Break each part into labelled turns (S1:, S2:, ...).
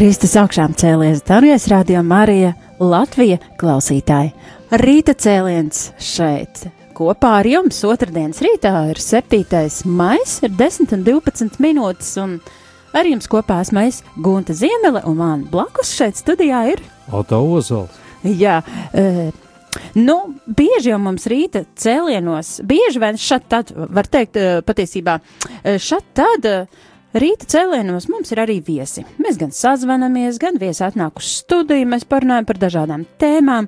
S1: Kristus augšām cēlies, Darijas radio Marija, Latvija klausītāji. Rīta cēliens šeit. Kopā ar jums otrdienas rītā ir 7. maijs, ir 10 un 12 minūtes, un ar jums kopā esmu es Gunta Ziemele, un man blakus šeit studijā ir
S2: Auto Ozols.
S1: Jā, e, nu, bieži jau mums rīta cēlienos, bieži vien šad tad, var teikt, e, patiesībā, e, šad tad. E, Rīta cēlienos mums ir arī viesi. Mēs gan sazvanamies, gan viesi atnāk uz studiju, mēs parunājam par dažādām tēmām,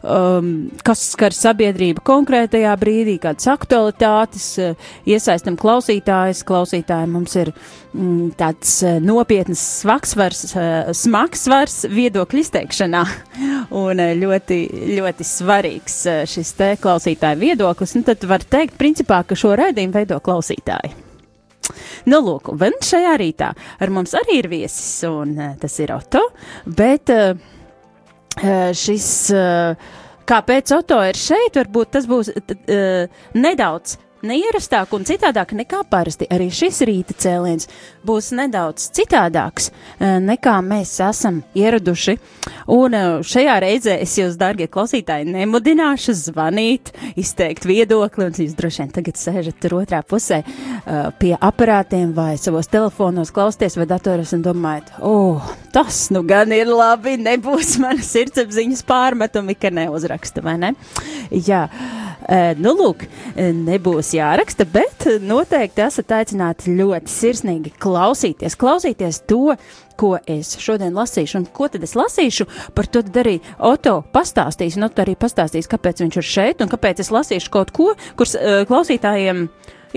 S1: um, kas skar sabiedrību konkrētajā brīdī, kādas aktualitātes, uh, iesaistam klausītājus. Klausītāji mums ir mm, tāds uh, nopietns smagsvars, uh, smagsvars viedokļu izteikšanā, un uh, ļoti, ļoti svarīgs uh, šis te klausītāju viedoklis. Un tad var teikt, principā, ka šo raidījumu veido klausītāji. Nu, lūk, un šajā rītā ar mums arī ir viesis, un uh, tas ir Oto, bet uh, šis, uh, kāpēc Oto ir šeit, varbūt tas būs uh, nedaudz neierastāk un citādāk nekā parasti. Arī šis rīta cēliens būs nedaudz citādāks nekā mēs esam ieraduši. Un šajā reizē es jūs, darbie klausītāji, nemudināšu zvanīt, izteikt viedokli, un jūs droši vien tagad sēžat tur otrā pusē pie aparātiem vai savos telefonos klausties vai datoros un domājat, oh, tas nu gan ir labi, nebūs mana sirdsapziņas pārmetumi, ka neuzraksta, vai ne? Jā. Nu, lūk, nebūs jāraksta, bet noteikti esat aicināti ļoti sirsnīgi klausīties, klausīties to, ko es šodien lasīšu. Un ko tad es lasīšu? Par to arī Oto pastāstīs. Un Oto arī pastāstīs, kāpēc viņš ir šeit un kāpēc es lasīšu kaut ko, kurš uh, klausītājiem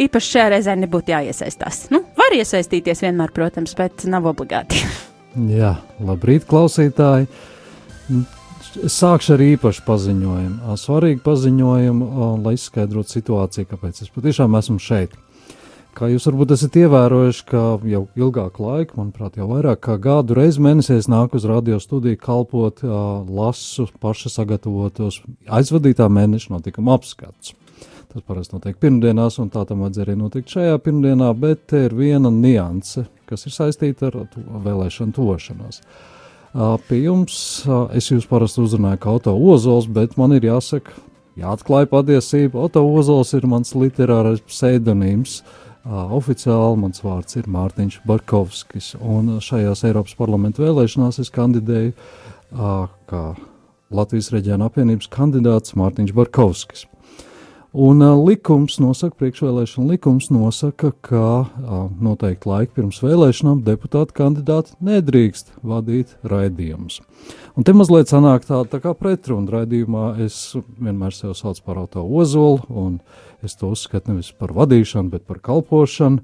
S1: īpaši šajā reizē nebūtu jāiesaistās. Nu, var iesaistīties vienmēr, protams, bet nav obligāti.
S2: Jā, labrīt, klausītāji! Sākšu ar īpašu paziņojumu, svarīgu paziņojumu, lai izskaidrotu situāciju, kāpēc es patiešām esmu šeit. Kā jūs varbūt esat ievērojuši, ka jau ilgāku laiku, manuprāt, jau vairāk kā gadu reizi mēnesī es nāku uz radio studiju kalpot, lasu paša sagatavotos aizvadītā mēneša notikuma apskats. Tas parasti notiek pirmdienās, un tā tam vajadzēja arī notikt šajā pirmdienā, bet te ir viena nianse, kas ir saistīta ar vēlēšanu tošanos. Uh, Pie jums es jūs parasti uzrunāju kā Oto Ozols, bet man ir jāsaka, jāatklāj patiesība. Oto Ozols ir mans literārais pseidonīms. Oficiāli mans vārds ir Mārtiņš Barkovskis, un šajās Eiropas parlamenta vēlēšanās es kandidēju kā Latvijas reģiona apvienības kandidāts Mārtiņš Barkovskis. Un likums nosaka, priekšvēlēšana likums nosaka, ka noteikti laika pirms vēlēšanām deputāta kandidāti nedrīkst vadīt raidījumus. Un te mazliet sanāk tā, tā kā pretruna raidījumā. Es vienmēr sev saucu par auto ozolu, un es to uzskatu nevis par vadīšanu, bet par kalpošanu.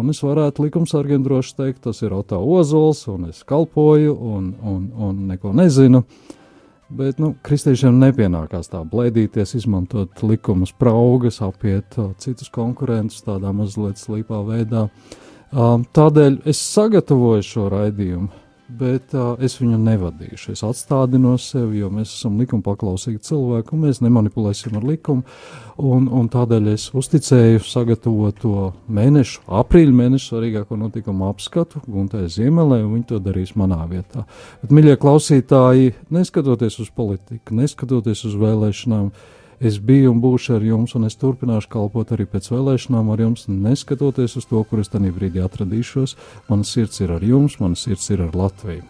S2: Un es varētu likumsargiem droši teikt, tas ir auto ozols, un es kalpoju, un, un, un neko nezinu. Uh, Bet nu, kristiešiem nepienākās tā blēdīties, izmantot likumus, praugas, apiet uh, citus konkurentus tādā mazliet slīpā veidā. Um, tādēļ es sagatavoju šo raidījumu bet uh, es viņu nevadīšu. Es atstādinu sevi, jo mēs esam likuma paklausīgi cilvēki, un mēs nemanipulēsim ar likumu. Un, un tādēļ es uzticēju sagatavot to mēnešu, aprīļa mēnešu svarīgāko notikumu apskatu Guntai Ziemelē, un viņi to darīs manā vietā. Bet, mīļie klausītāji, neskatoties uz politiku, neskatoties uz vēlēšanām, Es biju un būšu ar jums, un es turpināšu kalpot arī pēc vēlēšanām ar jums, neskatoties uz to, kur es tajā brīdī atradīšos. Mana sirds ir ar jums, mana sirds ir ar Latviju.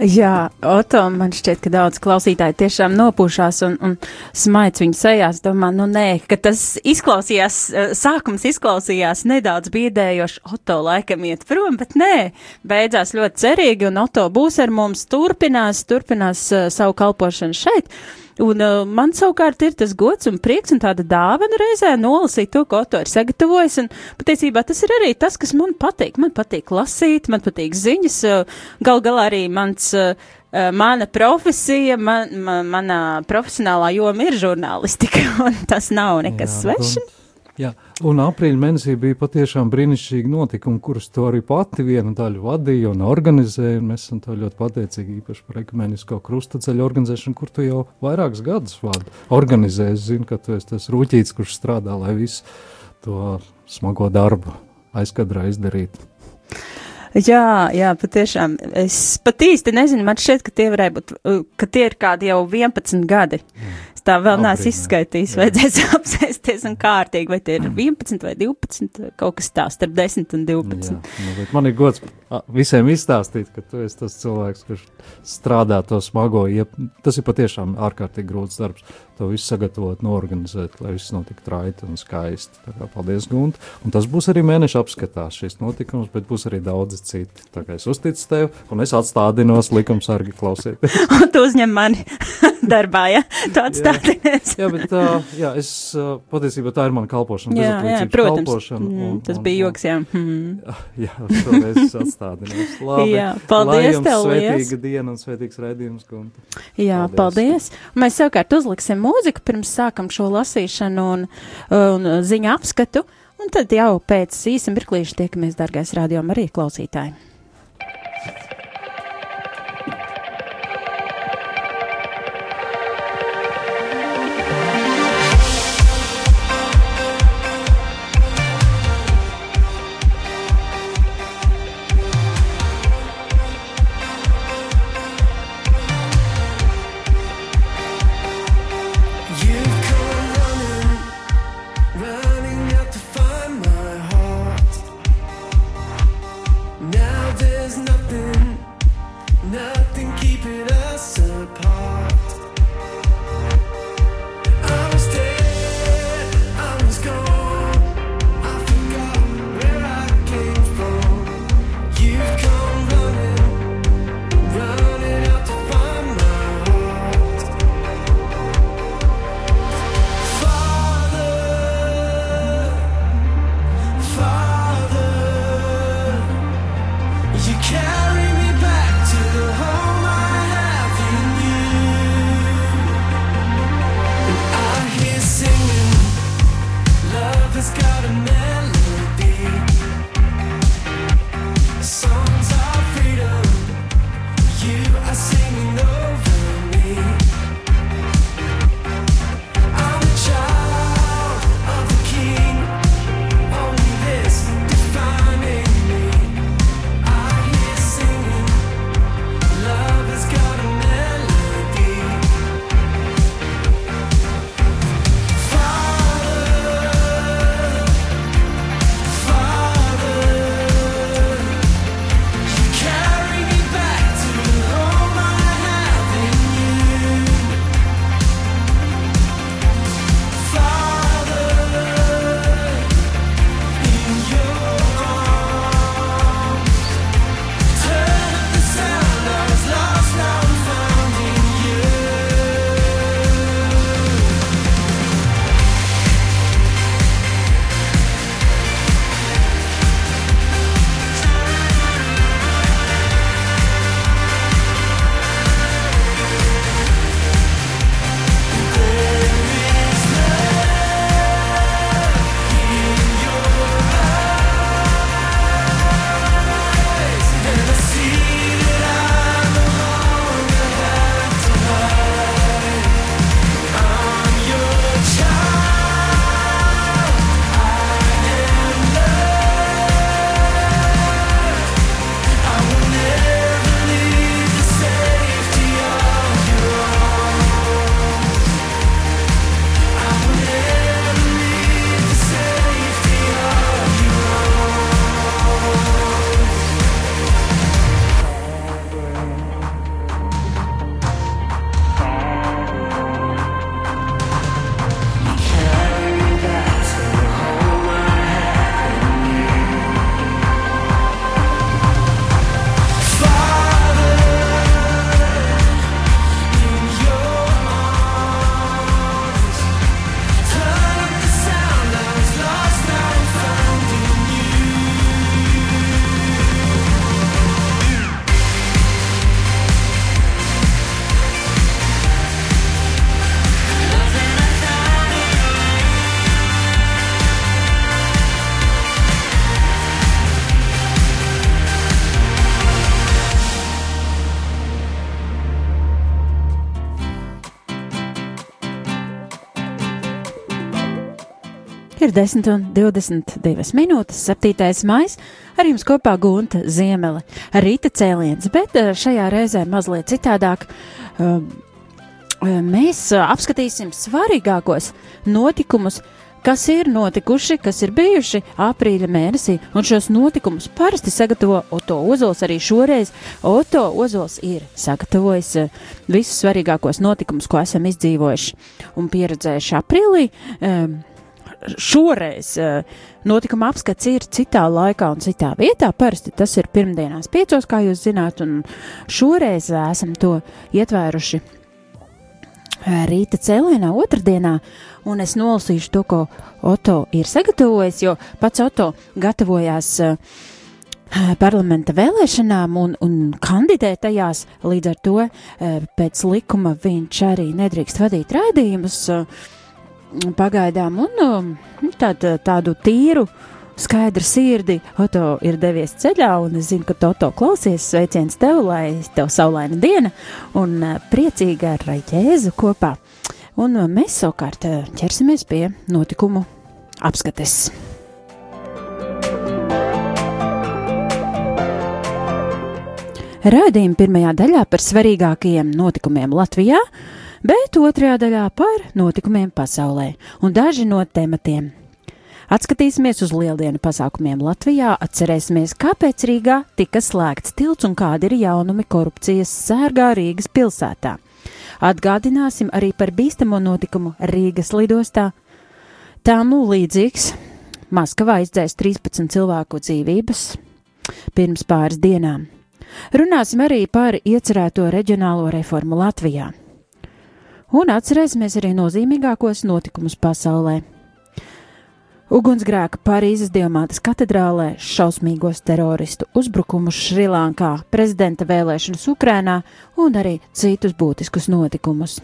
S1: Jā, Oto, man šķiet, ka daudz klausītāji tiešām nopūšās un, un smaids viņu sejās. Domā, nu nē, ka tas izklausījās, eh, sākums izklausījās nedaudz biedējoši. Oto laikam iet prom, bet nē, beidzās ļoti cerīgi un Oto būs ar mums, turpinās, turpinās uh, savu kalpošanu šeit. Un uh, man savukārt ir tas gods un prieks un tāda dāvana reizē nolasīt to, ko to ir sagatavojis. Un patiesībā tas ir arī tas, kas man patīk. Man patīk lasīt, man patīk ziņas. Uh, gal galā arī mans. Uh, mana profesija, man, man, manā profesionālā joma ir žurnālistika, un tas nav nekas svešs.
S2: Jā, un aprīļa mēnesī bija patiešām brīnišķīgi notikumi, kurus to arī pati viena daļa vadīja un organizēja. Un mēs esam to ļoti pateicīgi īpaši par ekumenisko krustaceļu organizēšanu, kur tu jau vairākus gadus vadi. Organizēji, es zinu, ka tu esi tas rūķīts, kurš strādā, lai visu to smago darbu aizkadrā izdarītu.
S1: Jā, jā, patiešām. Es pat īsti nezinu, man šķiet, ka tie varētu būt, ka tie ir kādi jau 11 gadi. Mm tā vēl neesmu izskaitījis. Vajadzēs apsēsties un kārtīgi, vai tie ir 11 vai 12, kaut kas tāds starp 10 un 12. Jā,
S2: nu, man ir gods visiem izstāstīt, ka tu esi tas cilvēks, kurš strādā to smago. Iep... Tas ir patiešām ārkārtīgi grūts darbs. To visu sagatavot, norganizēt, lai viss notiktu raiti un skaisti. Kā paldies, Gunt. Un tas būs arī mēneša apskatā šis notikums, bet būs arī daudzi citi. Tā kā es uzticu tev, un es atstādinos likumsargi klausīties.
S1: tu uzņem mani darbā, ja? Tu atstādinies.
S2: jā, bet tā, jā, es patiesībā tā ir mana kalpošana.
S1: Jā, jā, protams. Mm, un, tas un, bija joks, jā.
S2: Mm. Jā, šoreiz es atstādinos. Labi.
S1: Jā, paldies tev,
S2: liels. Svētīga diena un svētīgs raidījums, Gunta.
S1: Jā, paldies. paldies. Mēs savukārt uzliksim mūziku pirms sākam šo lasīšanu un, un ziņu apskatu, un tad jau pēc īsa mirklīša tiekamies, dargais rādījuma arī klausītāji. Ir 10 un 22 minūtes, 7. maija. Ar jums kopā Gunta Ziemele, rīta cēliens, bet eh, šajā reizē mazliet citādāk. Um, mēs apskatīsim svarīgākos notikumus, kas ir notikuši, kas ir bijuši aprīļa mēnesī, un šos notikumus parasti sagatavo Oto Ozols. Arī šoreiz Oto Ozols ir sagatavojis visus svarīgākos notikumus, ko esam izdzīvojuši un pieredzējuši aprīlī. Um, šoreiz uh, notikuma apskats ir citā laikā un citā vietā. Parasti tas ir pirmdienās piecos, kā jūs zināt, un šoreiz esam to ietvēruši uh, rīta cēlienā otrdienā, un es nolasīšu to, ko Oto ir sagatavojis, jo pats Oto gatavojās uh, parlamenta vēlēšanām un, un kandidē tajās. Līdz ar to pēc likuma viņš arī nedrīkst vadīt raidījumus. Uh, pagaidām, un um, tād, tādu tīru, skaidru sirdi Oto ir devies ceļā, un es zinu, ka Toto klausies sveiciens tev, lai tev saulaina diena, un uh, priecīga ar Jēzu kopā. Un uh, mēs savukārt uh, ķersimies pie notikumu apskates. Rādījuma pirmajā daļā par svarīgākajiem notikumiem Latvijā bet otrajā daļā par notikumiem pasaulē un daži no tematiem. Atskatīsimies uz lieldienu pasākumiem Latvijā, atcerēsimies, kāpēc Rīgā tika slēgts tilts un kādi ir jaunumi korupcijas sērgā Rīgas pilsētā. Atgādināsim arī par bīstamo notikumu Rīgas lidostā. Tā nu līdzīgs Maskavā izdzēs 13 cilvēku dzīvības pirms pāris dienām. Runāsim arī par iecerēto reģionālo reformu Latvijā un atcerēsimies arī nozīmīgākos notikumus pasaulē. Ugunsgrēka Parīzes Dievmātes katedrālē, šausmīgos teroristu uzbrukumus Šrilankā, prezidenta vēlēšanas Ukrānā un arī citus būtiskus notikumus.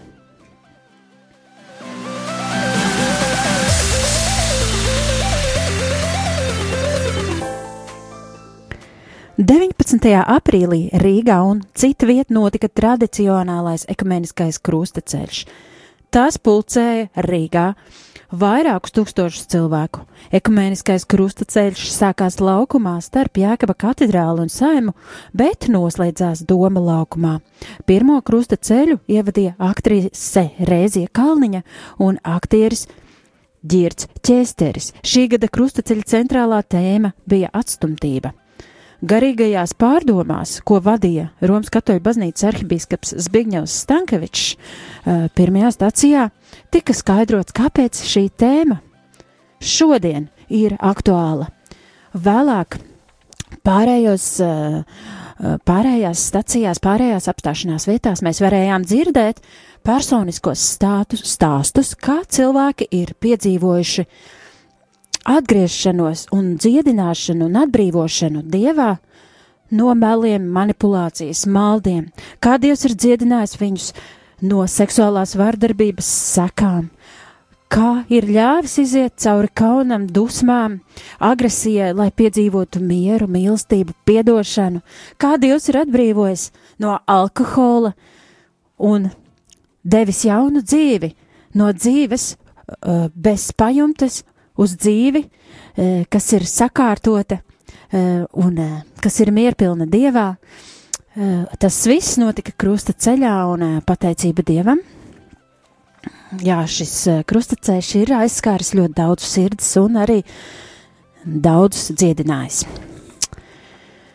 S1: 19. aprīlī Rīgā un citu vietu notika tradicionālais ekumeniskais krustaceļš. Tas pulcēja Rīgā vairākus tūkstošus cilvēku. Ekumeniskais krustaceļš sākās laukumā starp Jēkaba katedrālu un saimu, bet noslēdzās Doma laukumā. Pirmo krustaceļu ievadīja aktrise Rēzija Kalniņa un aktieris Girts Čēsteris. Šī gada krustaceļa centrālā tēma bija atstumtība. Garīgajās pārdomās, ko vadīja Romas katoļu baznīcas arhibīskaps Zbigņevs Stankevičs, eh, pirmajā stācijā tika skaidrots, kāpēc šī tēma šodien ir aktuāla. Vēlāk pārējos, eh, pārējās stacijās, pārējās apstāšanās vietās mēs varējām dzirdēt personiskos stātus, stāstus, kā cilvēki ir piedzīvojuši uh, atgriešanos un dziedināšanu un atbrīvošanu Dievā no meliem, manipulācijas, maldiem, kā Dievs ir dziedinājis viņus no seksuālās vardarbības sekām, kā ir ļāvis iziet cauri kaunam, dusmām, agresijai, lai piedzīvotu mieru, mīlestību, piedošanu, kā Dievs ir atbrīvojis no alkohola un devis jaunu dzīvi, no dzīves uh, bez pajumtes uz dzīvi, eh, kas ir sakārtota eh, un eh, kas ir mierpilna dievā. Tas viss notika krusta ceļā un pateicība dievam. Jā, šis krustaceļš ir aizskāris ļoti daudz sirds un arī daudzus dziedinājis.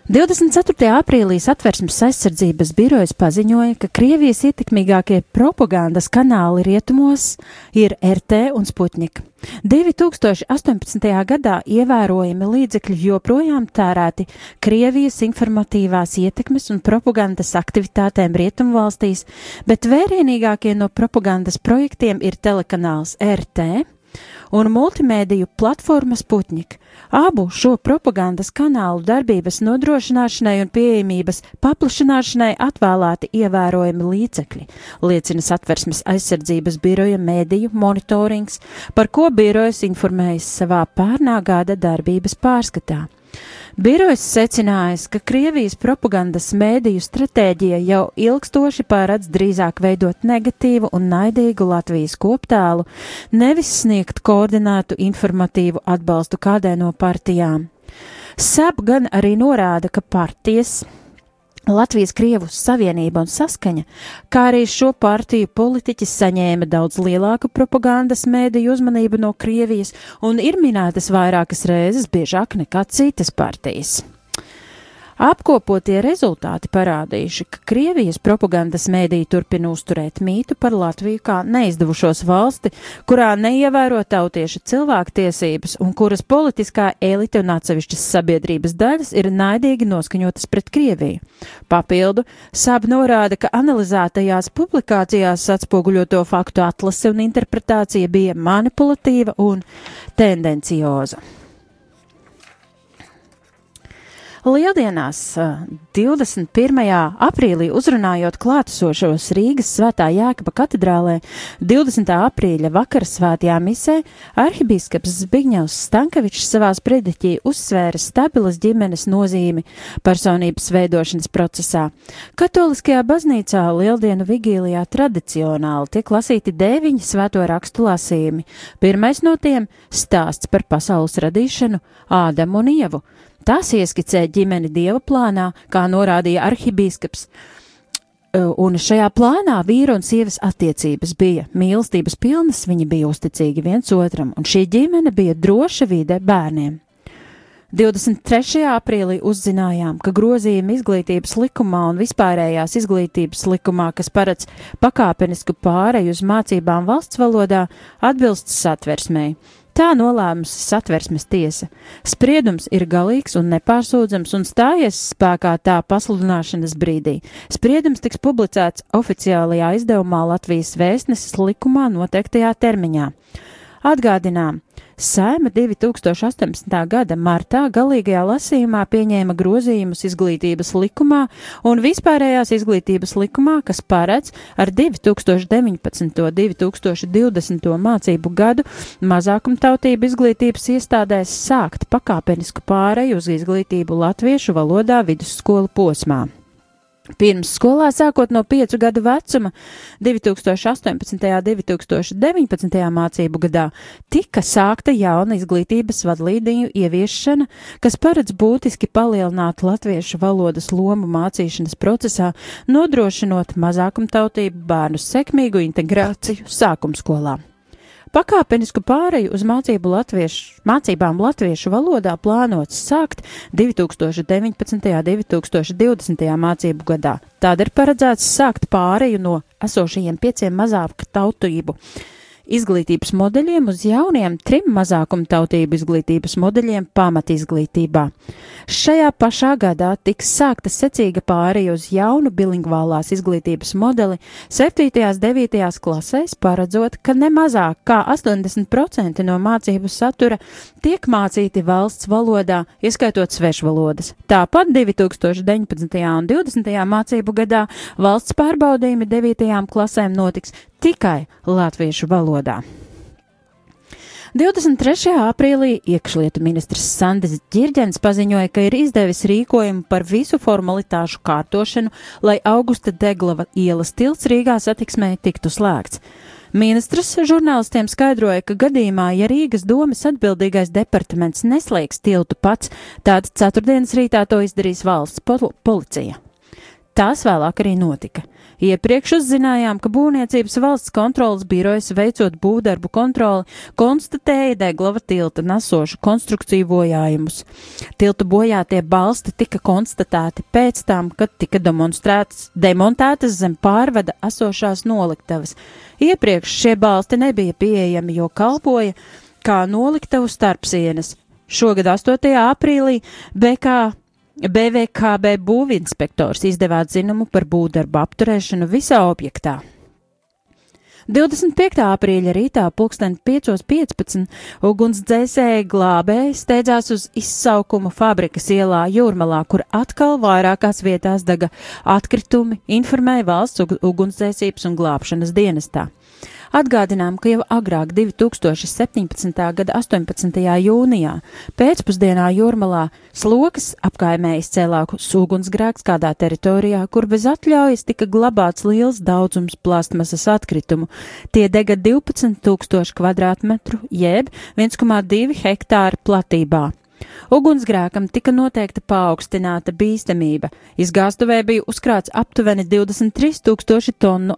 S1: 24. aprīlī satversmes aizsardzības birojas paziņoja, ka Krievijas ietekmīgākie propagandas kanāli rietumos ir RT un Sputnik. 2018. gadā ievērojami līdzekļi joprojām tērēti Krievijas informatīvās ietekmes un propagandas aktivitātēm rietumvalstīs, bet vērienīgākie no propagandas projektiem ir telekanāls RT un multimēdiju platforma Sputnik. Abu šo propagandas kanālu darbības nodrošināšanai un pieejamības paplašināšanai atvēlēti ievērojami līdzekļi, liecina satversmes aizsardzības biroja mēdīju monitorings, par ko birojas informējis savā pērnā gada darbības pārskatā. Birojs secinājis, ka Krievijas propagandas mēdīju stratēģija jau ilgstoši pārādz drīzāk veidot negatīvu un naidīgu Latvijas koptēlu, nevis sniegt koordinētu informatīvu atbalstu kādai no partijām. SAP gan arī norāda, ka partijas Latvijas Krievu savienība un saskaņa, kā arī šo partiju politiķi saņēma daudz lielāku propagandas mēdīju uzmanību no Krievijas un ir minētas vairākas reizes biežāk nekā citas partijas. Apkopotie rezultāti parādījuši, ka Krievijas propagandas mēdī turpina uzturēt mītu par Latviju kā neizdevušos valsti, kurā neievēro tautiešu cilvēktiesības un kuras politiskā elite un atsevišķas sabiedrības daļas ir naidīgi noskaņotas pret Krieviju. Papildu, SAB norāda, ka analizētajās publikācijās atspoguļoto faktu atlase un interpretācija bija manipulatīva un tendencioza. Lieldienās 21. aprīlī uzrunājot klātesošos Rīgas svētā Jēkaba katedrālē 20. aprīļa vakara svētajā misē, arhibīskaps Zbigņevs Stankevičs savā sprediķī uzsvēra stabilas ģimenes nozīmi personības veidošanas procesā. Katoliskajā baznīcā Lieldienu vigīlijā tradicionāli tiek lasīti deviņi svēto rakstu lasījumi. Pirmais no tiem - stāsts par pasaules radīšanu Ādamu un Ievu. Tas ieskicē ģimeni dieva plānā, kā norādīja arhibīskaps. Un šajā plānā vīra un sievas attiecības bija mīlestības pilnas, viņi bija uzticīgi viens otram, un šī ģimene bija droša vide bērniem. 23. aprīlī uzzinājām, ka grozījumi izglītības likumā un vispārējās izglītības likumā, kas paredz pakāpenisku pāreju uz mācībām valsts valodā, atbilst satversmei. Tā nolēmusi satversmes tiesa. Spriedums ir galīgs un nepārsūdzams un stājies spēkā tā pasludināšanas brīdī. Spriedums tiks publicēts oficiālajā izdevumā Latvijas vēstneses likumā noteiktajā termiņā. Atgādinām, Saima 2018. gada martā galīgajā lasījumā pieņēma grozījumus izglītības likumā un vispārējās izglītības likumā, kas paredz ar 2019. un 2020. mācību gadu mazākumtautību izglītības iestādēs sākt pakāpenisku pāreju uz izglītību latviešu valodā vidusskolu posmā. Pirms skolā sākot no 5 gadu vecuma 2018. un 2019. mācību gadā tika sākta jauna izglītības vadlīniju ieviešana, kas paredz būtiski palielināt latviešu valodas lomu mācīšanas procesā, nodrošinot mazākumtautību bērnu sekmīgu integrāciju sākumskolā. Pakāpenisku pāreju uz mācību latviešu, mācībām latviešu valodā plānots sākt 2019. un 2020. mācību gadā. Tāda ir paredzēts sākt pāreju no esošajiem pieciem mazāku tautību izglītības modeļiem uz jauniem trim mazākumtautību izglītības modeļiem pamatizglītībā. Šajā pašā gadā tiks sākta secīga pāreja uz jaunu bilingvālās izglītības modeli 7. un 9. klasēs, paredzot, ka ne mazāk kā 80% no mācību satura tiek mācīti valsts valodā, ieskaitot svešvalodas. Tāpat 2019. un 2020. mācību gadā valsts pārbaudījumi 9. klasēm notiks tikai latviešu valodā. 23. aprīlī iekšlietu ministrs Sandis Girģens paziņoja, ka ir izdevis rīkojumu par visu formalitāšu kārtošanu, lai Augusta Deglava ielas tilts Rīgā satiksmē tiktu slēgts. Ministrs žurnālistiem skaidroja, ka gadījumā, ja Rīgas domas atbildīgais departaments neslēgs tiltu pats, tad ceturtdienas rītā to izdarīs valsts pol policija. Tās vēlāk arī notika. Iepriekš uzzinājām, ka Būvniecības valsts kontrolas birojas veicot būvdarbu kontroli konstatēja Deglava tilta nesošu konstrukciju bojājumus. Tiltu bojātie balsti tika konstatēti pēc tam, kad tika demontētas zem pārvada esošās noliktavas. Iepriekš šie balsti nebija pieejami, jo kalpoja kā noliktavu starpsienas. Šogad 8. aprīlī BK BVKB būvinspektors izdevā zinumu par būvdarbu apturēšanu visā objektā. 25. aprīļa rītā pulksten 5.15 ugunsdzēsēji glābēji steidzās uz izsaukumu fabrikas ielā Jūrmalā, kur atkal vairākās vietās dega atkritumi, informēja valsts ugunsdzēsības un glābšanas dienestā. Atgādinām, ka jau agrāk 2017. gada 18. jūnijā pēcpusdienā Jūrmalā slokas apkaimē izcēlākus ugunsgrēks kādā teritorijā, kur bez atļaujas tika glabāts liels daudzums plastmasas atkritumu. Tie dega 12 tūkstoši kvadrātmetru jeb 1,2 hektāru platībā. Ugunsgrēkam tika noteikta paaugstināta bīstamība. Izgāstuvē bija uzkrāts aptuveni 23 tūkstoši tonu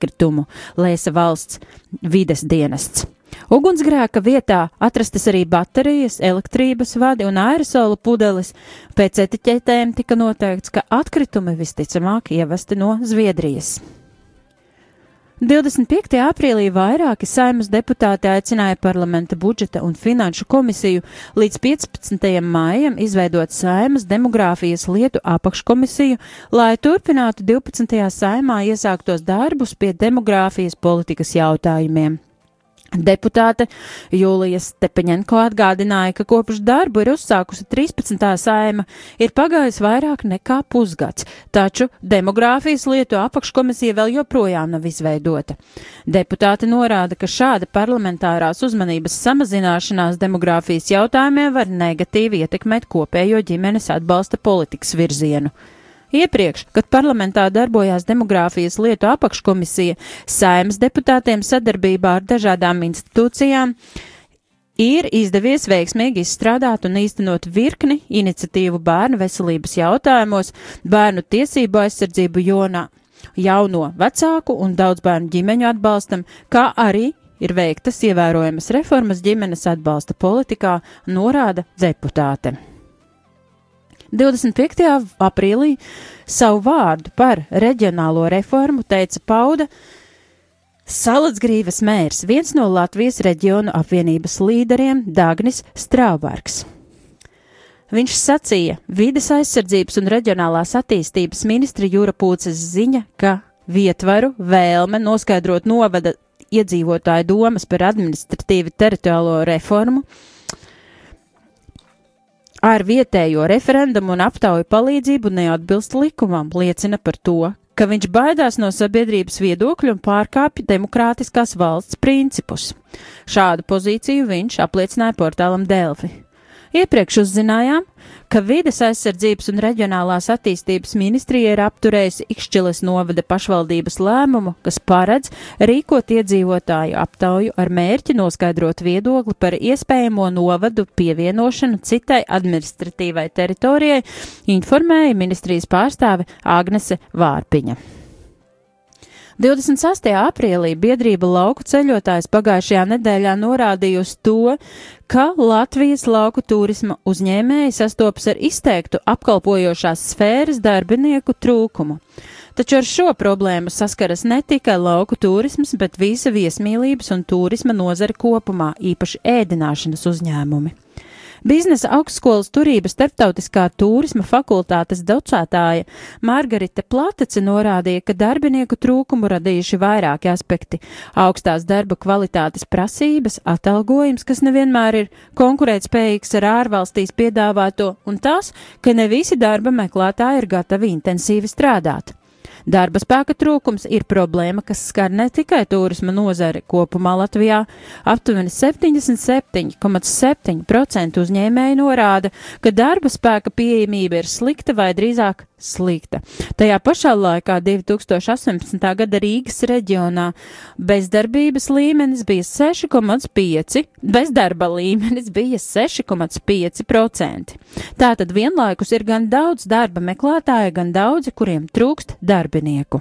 S1: atkritumu, lēsa valsts vides dienests. Ugunsgrēka vietā atrastas arī baterijas, elektrības vadi un aerosolu pudeles. Pēc etiķetēm tika noteikts, ka atkritumi visticamāk ievesti no Zviedrijas. 25. aprīlī vairāki saimas deputāti aicināja parlamenta budžeta un finanšu komisiju līdz 15. maijam izveidot saimas demogrāfijas lietu apakškomisiju, lai turpinātu 12. saimā iesāktos darbus pie demogrāfijas politikas jautājumiem. Deputāte Jūlija Stepeņenko atgādināja, ka kopš darbu ir uzsākusi 13. saima, ir pagājis vairāk nekā pusgads, taču demogrāfijas lietu apakškomisija vēl joprojām nav izveidota. Deputāte norāda, ka šāda parlamentārās uzmanības samazināšanās demogrāfijas jautājumiem var negatīvi ietekmēt kopējo ģimenes atbalsta politikas virzienu. Iepriekš, kad parlamentā darbojās demogrāfijas lietu apakškomisija, saimas deputātiem sadarbībā ar dažādām institūcijām ir izdevies veiksmīgi izstrādāt un īstenot virkni iniciatīvu bērnu veselības jautājumos, bērnu tiesību aizsardzību jonā, jauno vecāku un daudz bērnu ģimeņu atbalstam, kā arī ir veiktas ievērojamas reformas ģimenes atbalsta politikā, norāda deputāte. 25. aprīlī savu vārdu par reģionālo reformu teica pauda Salacgrīvas mērs, viens no Latvijas reģionu apvienības līderiem Dagnis Strāvārks. Viņš sacīja, vides aizsardzības un reģionālās attīstības ministra Jūra Pūces ziņa, ka vietvaru vēlme noskaidrot novada iedzīvotāju domas par administratīvi teritoriālo reformu ar vietējo referendumu un aptauju palīdzību neatbilst likumam, liecina par to, ka viņš baidās no sabiedrības viedokļu un pārkāpj demokrātiskās valsts principus. Šādu pozīciju viņš apliecināja portālam Delfi. Iepriekš uzzinājām, ka vides aizsardzības un reģionālās attīstības ministrija ir apturējusi Ikšķiles novada pašvaldības lēmumu, kas paredz rīkot iedzīvotāju aptauju ar mērķi noskaidrot viedokli par iespējamo novadu pievienošanu citai administratīvai teritorijai, informēja ministrijas pārstāve Agnese Vārpiņa. 26. aprīlī biedrība lauku ceļotājs pagājušajā nedēļā norādīja uz to, ka Latvijas lauku turisma uzņēmēji sastopas ar izteiktu apkalpojošās sfēras darbinieku trūkumu. Taču ar šo problēmu saskaras ne tikai lauku turisms, bet visa viesmīlības un turisma nozare kopumā, īpaši ēdināšanas uzņēmumi. Biznesa augstskolas turības starptautiskā turisma fakultātes docētāja Margarita Platece norādīja, ka darbinieku trūkumu radījuši vairāki aspekti - augstās darba kvalitātes prasības, atalgojums, kas nevienmēr ir konkurētspējīgs ar ārvalstīs piedāvāto, un tas, ka ne visi darba meklētāji ir gatavi intensīvi strādāt. Darba spēka trūkums ir problēma, kas skar ne tikai turisma nozari kopumā Latvijā. Aptuveni 77,7% uzņēmēji norāda, ka darba spēka pieejamība ir slikta vai drīzāk slikta. Tajā pašā laikā 2018. gada Rīgas reģionā bezdarbības līmenis bija 6,5, bezdarba līmenis bija 6,5%. Tātad vienlaikus ir gan daudz darba meklētāju, gan daudzi, kuriem trūkst darbinieku.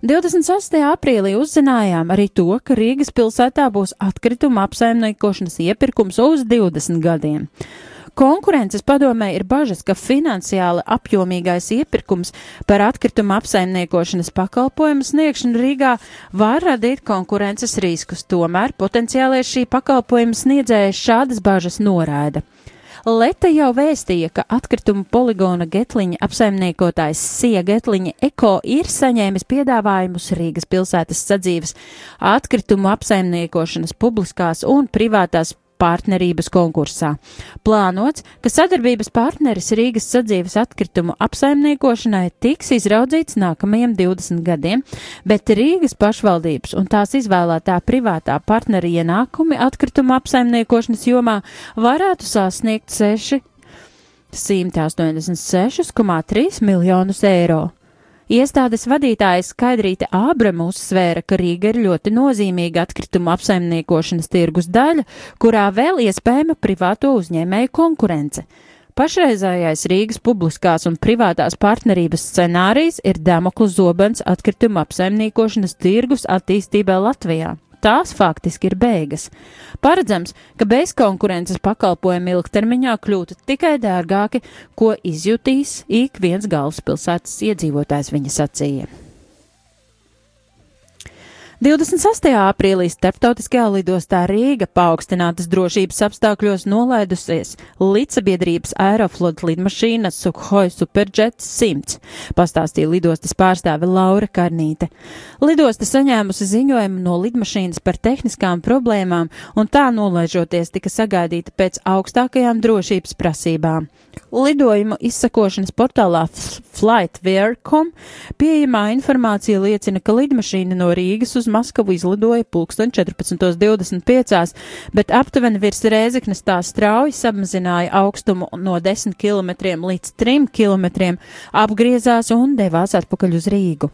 S1: 26. aprīlī uzzinājām arī to, ka Rīgas pilsētā būs atkrituma apsaimniekošanas iepirkums uz 20 gadiem. Konkurences padomē ir bažas, ka finansiāli apjomīgais iepirkums par atkrituma apsaimniekošanas pakalpojumu sniegšanu Rīgā var radīt konkurences riskus, tomēr potenciālie šī pakalpojuma sniedzējas šādas bažas noraida. Leta jau vēstīja, ka atkritumu poligona Getliņa apsaimniekotājs Sija Getliņa Eko ir saņēmis piedāvājumus Rīgas pilsētas sadzīves atkritumu apsaimniekošanas publiskās un privātās partnerības konkursā. Plānots, ka sadarbības partneris Rīgas sadzīves atkritumu apsaimniekošanai tiks izraudzīts nākamajiem 20 gadiem, bet Rīgas pašvaldības un tās izvēlētā privātā partneri ienākumi atkritumu apsaimniekošanas jomā varētu sasniegt 6 186,3 miljonus eiro. Iestādes vadītājs Skaidrīte Ābrama uzsvēra, ka Rīga ir ļoti nozīmīga atkrituma apsaimniekošanas tirgus daļa, kurā vēl iespējama privāto uzņēmēju konkurence. Pašreizējais Rīgas publiskās un privātās partnerības scenārijs ir Damokla zobens atkrituma apsaimniekošanas tirgus attīstībai Latvijā tās faktiski ir beigas. Paredzams, ka bezkonkurences pakalpojumi ilgtermiņā kļūtu tikai dārgāki, ko izjutīs ik viens galvaspilsētas iedzīvotājs, viņa sacīja. 26. aprīlī starptautiskajā lidostā Rīga paaugstinātas drošības apstākļos nolaidusies līdzsabiedrības Aeroflot lidmašīna Sukhoi Superjets 100, pastāstīja lidostas pārstāve Laura Karnīte. Lidosta saņēmusi ziņojumu no lidmašīnas par tehniskām problēmām un tā nolaižoties tika sagaidīta pēc augstākajām drošības prasībām. Lidojumu izsakošanas portālā FlightWare.com pieejamā informācija liecina, ka lidmašīna no Rīgas uz Maskavu izlidoja pulksten 14.25, bet aptuveni virs Rēzeknes tā strauji samazināja augstumu no 10 km līdz 3 km, apgriezās un devās atpakaļ uz Rīgu.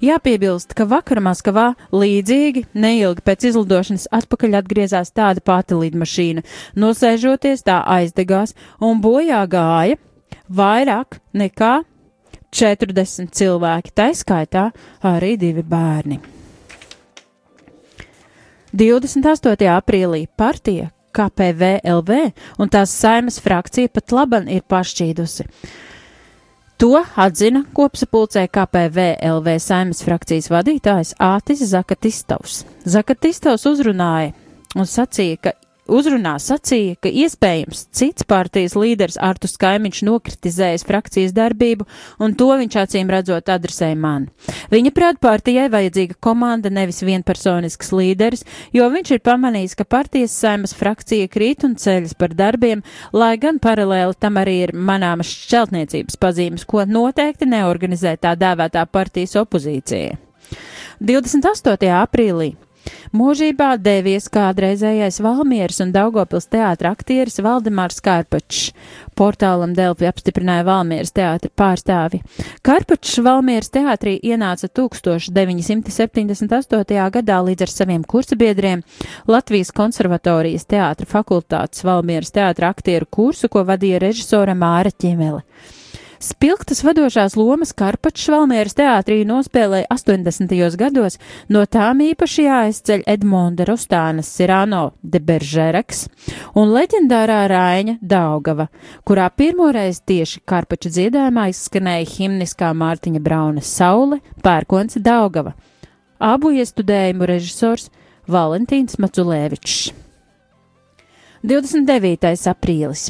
S1: Jāpiebilst, ka vakar Maskavā līdzīgi neilgi pēc izlidošanas atpakaļ atgriezās tāda pati lidmašīna. Nosēžoties tā aizdegās un bojā gāja vairāk nekā 40 cilvēki, tā skaitā arī divi bērni. 28. aprīlī partija KPVLV un tās saimas frakcija pat laban ir pašķīdusi. To atzina kopsapulcē KPVLV saimas frakcijas vadītājs Ātis Zakatistovs. Zakatistovs uzrunāja un sacīja, ka uzrunā sacīja, ka iespējams cits partijas līderis Artus Kaimiņš nokritizējis frakcijas darbību, un to viņš acīm redzot adresēja man. Viņa prāt partijai vajadzīga komanda, nevis vienpersonisks līderis, jo viņš ir pamanījis, ka partijas saimas frakcija krīt un ceļas par darbiem, lai gan paralēli tam arī ir manāmas šķeltniecības pazīmes, ko noteikti neorganizē tā dēvētā partijas opozīcija. 28. aprīlī Mūžībā devies kādreizējais Valmieras un Daugopils teātra aktieris Valdemārs Kārpačs. Portālam Delfi apstiprināja Valmieras teātra pārstāvi. Kārpačs Valmieras teātrī ienāca 1978. gadā līdz ar saviem kursabiedriem Latvijas konservatorijas teātra fakultātes Valmieras teātra aktieru kursu, ko vadīja režisora Māra Ķimele. Spilgtas vadošās lomas Karpačs Valmieras teātrī nospēlēja 80. gados, no tām īpaši jāizceļ Edmonda Rostānas Sirano de Beržereks un leģendārā Raiņa Daugava, kurā pirmoreiz tieši Karpača dziedājumā izskanēja himniskā Mārtiņa Brauna Saule, pērkons Daugava. Abu iestudējumu režisors Valentīns Maculēvičs. 29. aprīlis.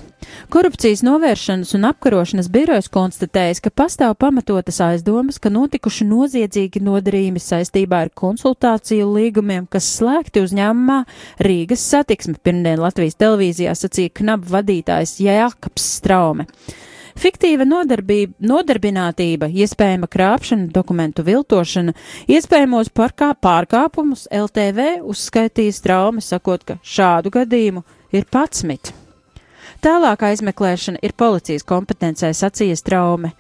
S1: Korupcijas novēršanas un apkarošanas birojas konstatējis, ka pastāv pamatotas aizdomas, ka notikuši noziedzīgi nodarījumi saistībā ar konsultāciju līgumiem, kas slēgti uzņēmumā Rīgas satiksme. Pirmdien Latvijas televīzijā sacīja knab vadītājs Jākaps Straume. Fiktīva nodarbinātība, iespējama krāpšana, dokumentu viltošana, iespējamos pārkā, pārkāpumus LTV uzskaitīja Straume, sakot, ka šādu gadījumu ir 11. Tālākā izmeklēšana ir policijas kompetencē, sacīja Straume.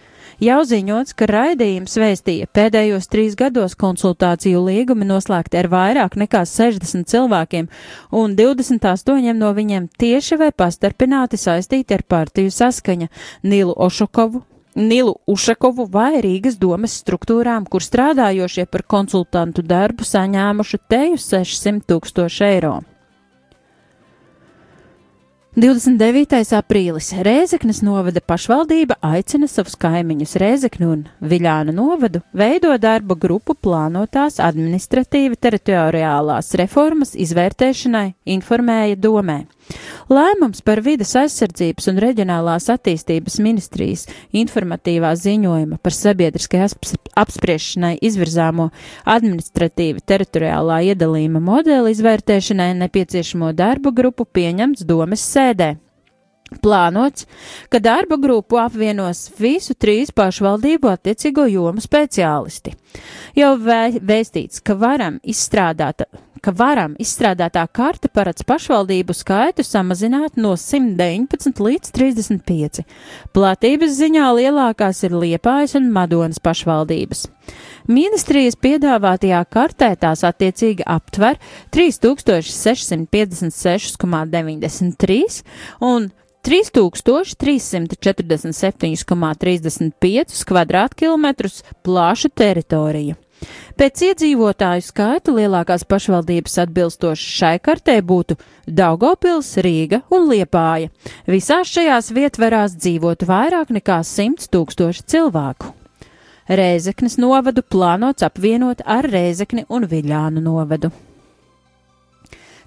S1: Jau ziņots, ka raidījums vēstīja pēdējos trīs gados konsultāciju līgumi noslēgti ar vairāk nekā 60 cilvēkiem, un 28 no viņiem tieši vai pastarpināti saistīti ar partiju saskaņa Nilu Ošakovu, Nilu Ušakovu vai Rīgas domes struktūrām, kur strādājošie par konsultantu darbu saņēmuši teju 600 tūkstoši eiro. 29. aprīlis Rēzeknes novada pašvaldība aicina savus kaimiņus Rēzeknu un Viļānu novadu veido darba grupu plānotās administratīvi teritoriālās reformas izvērtēšanai, informēja domē. Lēmums par vidas aizsardzības un reģionālās attīstības ministrijas informatīvā ziņojuma par sabiedriskai apspriešanai izvirzāmo administratīvi teritoriālā iedalījuma modeli izvērtēšanai nepieciešamo darbu grupu pieņemts domes sēdē. Plānots, ka darba grupu apvienos visu trīs pašvaldību attiecīgo jomu speciālisti. Jau vē, vēstīts, ka varam izstrādāt ka varam izstrādātā karte paredz pašvaldību skaitu samazināt no 119 līdz 35. Platības ziņā lielākās ir Liepājas un Madonas pašvaldības. Ministrijas piedāvātajā kartē tās attiecīgi aptver 3656,93 un 3347,35 kvadrātkilometrus plašu teritoriju. Pēc iedzīvotāju skaita lielākās pašvaldības atbilstoši šai kartē būtu Daugopils, Rīga un Liepāja. Visās šajās vietverās dzīvotu vairāk nekā 100 tūkstoši cilvēku. Rēzeknes novadu plānots apvienot ar Rēzekni un Viļānu novadu.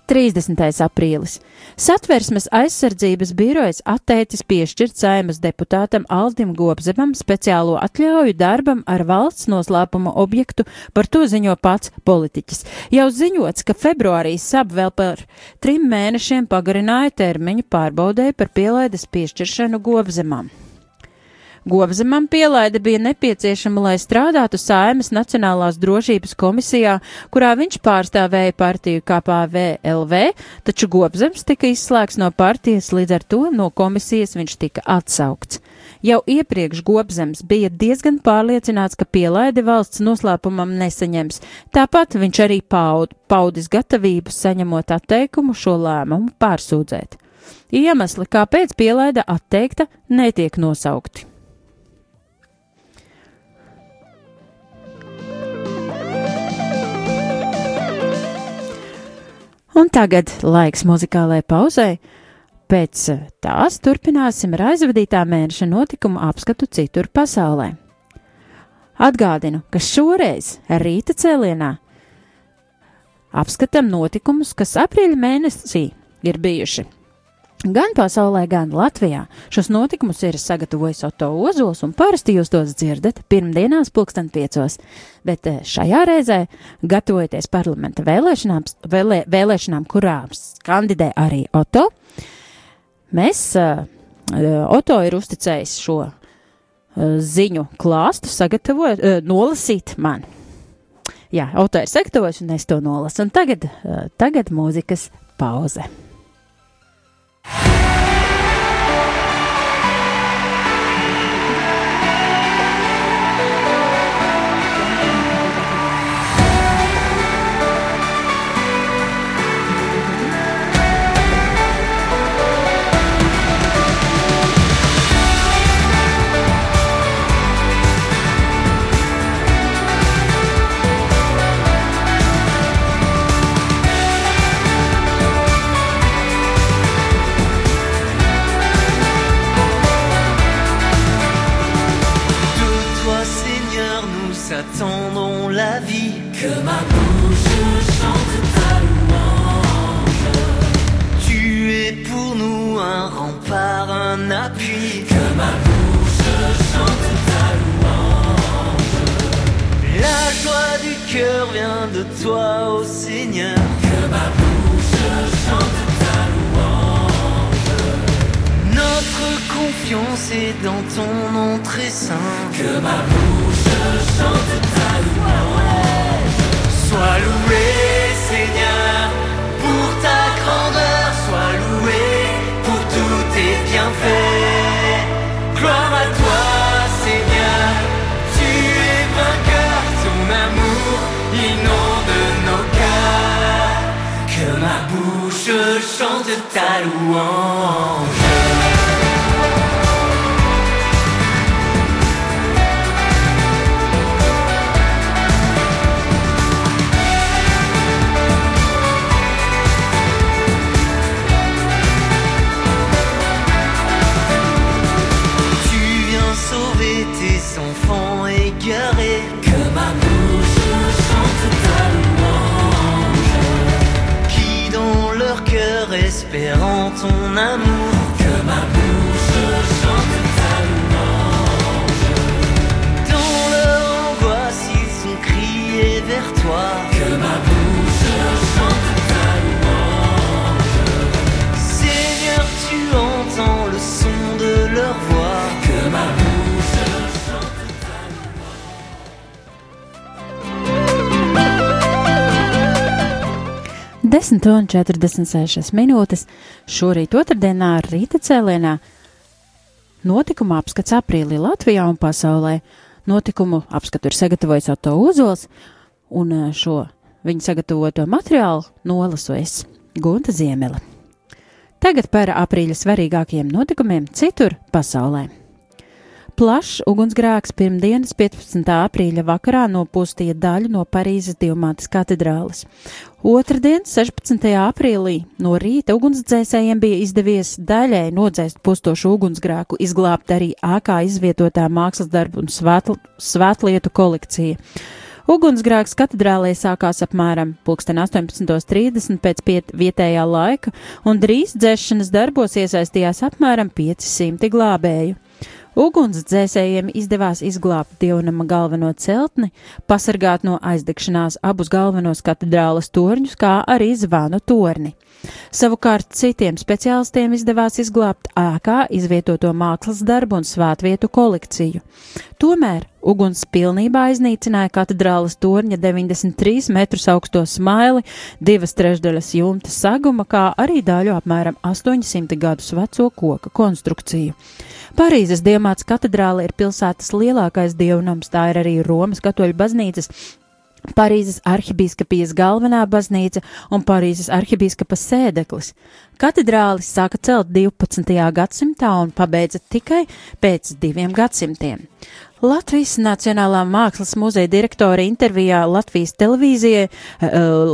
S1: 30. aprīlis. Satversmes aizsardzības birojas atteicis piešķirt saimas deputātam Aldim Gobzemam speciālo atļauju darbam ar valsts noslēpuma objektu, par to ziņo pats politiķis. Jau ziņots, ka februārī sab vēl par trim mēnešiem pagarināja termiņu pārbaudēju par pielaides piešķiršanu Gobzemam. Govzemam pielaide bija nepieciešama, lai strādātu Saimas Nacionālās drošības komisijā, kurā viņš pārstāvēja partiju KPVLV, taču Govzems tika izslēgts no partijas, līdz ar to no komisijas viņš tika atsaukts. Jau iepriekš Gobzems bija diezgan pārliecināts, ka pielaidi valsts noslēpumam nesaņems, tāpat viņš arī paud, paudis gatavību saņemot atteikumu šo lēmumu pārsūdzēt. Iemesli, kāpēc pielaida atteikta, netiek nosaukti. Un tagad laiks muzikālajai pauzai. Pēc tās turpināsim ar aizvadītā mēneša notikumu apskatu citur pasaulē. Atgādinu, ka šoreiz rīta cēlienā apskatām notikumus, kas aprīļa mēnesī ir bijuši Gan pasaulē, gan Latvijā šos notikumus ir sagatavojis Oto Ozols, un parasti jūs tos dzirdat pirmdienās, pulksten piecos. Bet eh, šajā reizē, gatavojoties parlamenta vēlēšanām, vēlē, vēlēšanām kurām kandidē arī Oto, mēs, uh, Oto ir uzticējis šo uh, ziņu klāstu, sagatavojot, uh, nolasīt man. Jā, Oto ir sagatavojis, un es to nolasu. Un tagad, uh, tagad mūzikas pauze. Bye. 11,46 minūtes. Šorīt otrdienā rīta cēlienā notikuma apskats aprīlī Latvijā un pasaulē. Notikumu apskatu ir sagatavojis Oto Uzols, un e, šo viņa sagatavoto materiālu nolasojas Gunta Ziemela. Tagad par aprīļa svarīgākajiem notikumiem citur pasaulē. Plašs ugunsgrēks pirmdienas 15. aprīļa vakarā nopūstīja daļu no Parīzes Diamantas katedrāles. Otradien, 16. aprīlī, no rīta ugunsdzēsējiem bija izdevies daļai nodzēst pustošu ugunsgrēku, izglābt arī ēkā izvietotā mākslas darbu un svētl svētlietu kolekcija. Ugunsgrēks katedrālē sākās apmēram 18.30 pēc vietējā laika, un drīz dzēšanas darbos iesaistījās apmēram 500 glābēju. Ugunsdzēsējiem izdevās izglābt dievnama galveno celtni, pasargāt no aizdegšanās abus galvenos katedrālas torņus, kā arī zvanu torni. Savukārt citiem speciālistiem izdevās izglābt ēkā izvietoto mākslas darbu un svētvietu kolekciju. Tomēr uguns pilnībā iznīcināja katedrālas torņa 93 metrus augsto smaili, divas trešdaļas jumta saguma, kā arī daļu apmēram 800 gadus veco koka konstrukciju. Parīzes Diemāts katedrāle ir pilsētas lielākais dievnams, tā ir arī Romas katoļu baznīcas Parīzes arhibīskapijas galvenā baznīca un Parīzes arhibīskapa sēdeklis. Katedrālis sāka celt 12. gadsimtā un pabeidza tikai pēc diviem gadsimtiem. Latvijas Nacionālā mākslas muzeja direktora intervijā Latvijas televīzijai,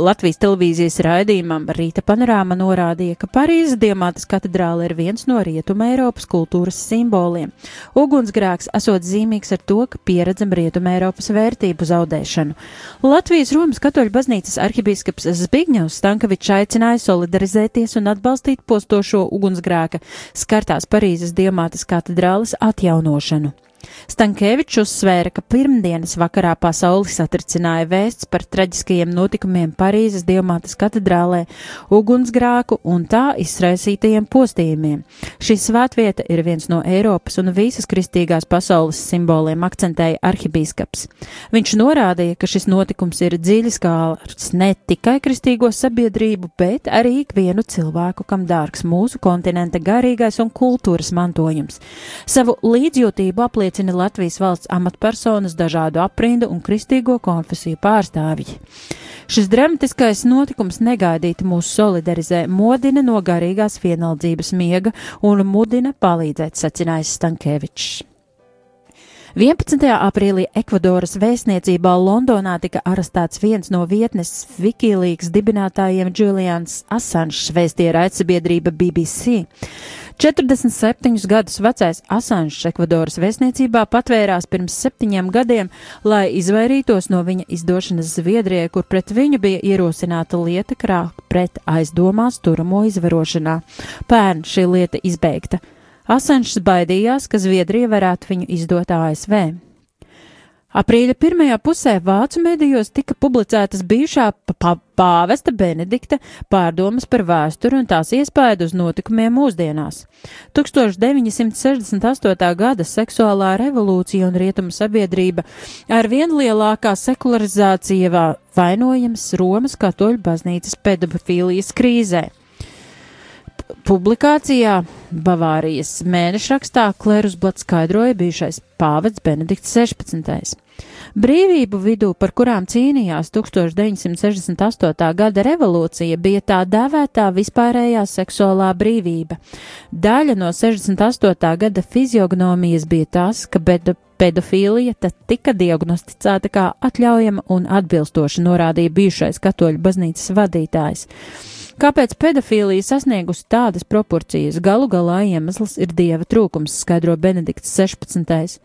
S1: Latvijas televīzijas raidījumam Rīta panorāma norādīja, ka Parīzes Diemātas katedrāle ir viens no Rietuma Eiropas kultūras simboliem. Ugunsgrēks esot zīmīgs ar to, ka pieredzam Rietuma Eiropas vērtību zaudēšanu. Latvijas Romas katoļu baznīcas arhibīskaps Zbigņevs Stankovičs aicināja solidarizēties un atbalstīt postošo ugunsgrēka skartās Parīzes Diemātas katedrāles atjaunošanu. Stankēvičs uzsvēra, ka pirmdienas vakarā pasauli satricināja vēsts par traģiskajiem notikumiem Parīzes Dievmātes katedrālē, ugunsgrāku un tā izraisītajiem postījumiem. Šī svētvieta ir viens no Eiropas un visas kristīgās pasaules simboliem, akcentēja arhibīskaps. Viņš norādīja, ka šis notikums ir dziļi skārs ne tikai kristīgo sabiedrību, bet arī ikvienu cilvēku, kam dārgs mūsu kontinenta garīgais un kultūras mantojums. Savu līdzjūtību apliecina apliecina Latvijas valsts amatpersonas, dažādu aprindu un kristīgo konfesiju pārstāvji. Šis dramatiskais notikums negaidīti mūs solidarizē, modina no garīgās vienaldzības miega un mudina palīdzēt, secinājis Stankēvičs. 11. aprīlī Ekvadoras vēstniecībā Londonā tika arestēts viens no vietnes Wikileaks dibinātājiem Julians Assange, vēstīja raidsabiedrība BBC. 47 gadus vecais Asanžs Ekvadoras vēstniecībā patvērās pirms septiņiem gadiem, lai izvairītos no viņa izdošanas Zviedrijai, kur pret viņu bija ierosināta lieta krāt pret aizdomās turamo izvarošanā. Pērn šī lieta izbeigta. Asanžs baidījās, ka Zviedrija varētu viņu izdot ASV. Aprīļa pirmajā pusē vācu medijos tika publicētas bijušā pāvesta Benedikta pārdomas par vēsturi un tās iespēju uz notikumiem mūsdienās. 1968. gada seksuālā revolūcija un rietumu sabiedrība ar vien lielākā sekularizācija vainojams Romas katoļu baznīcas pedofīlijas krīzē. Publikācijā Bavārijas mēnešrakstā Klērusblats skaidroja bijušais pāvests Benedikts 16. Brīvību vidū, par kurām cīnījās 1968. gada revolūcija, bija tā dēvētā vispārējā seksuālā brīvība. Daļa no 68. gada fiziognomijas bija tas, ka pedofīlija tad tika diagnosticēta kā atļaujama un atbilstoša, norādīja bijušais katoļu baznīcas vadītājs. Kāpēc pedofīlija sasniegusi tādas proporcijas? Galu galā iemesls ir dieva trūkums, skaidro Benedikts 16.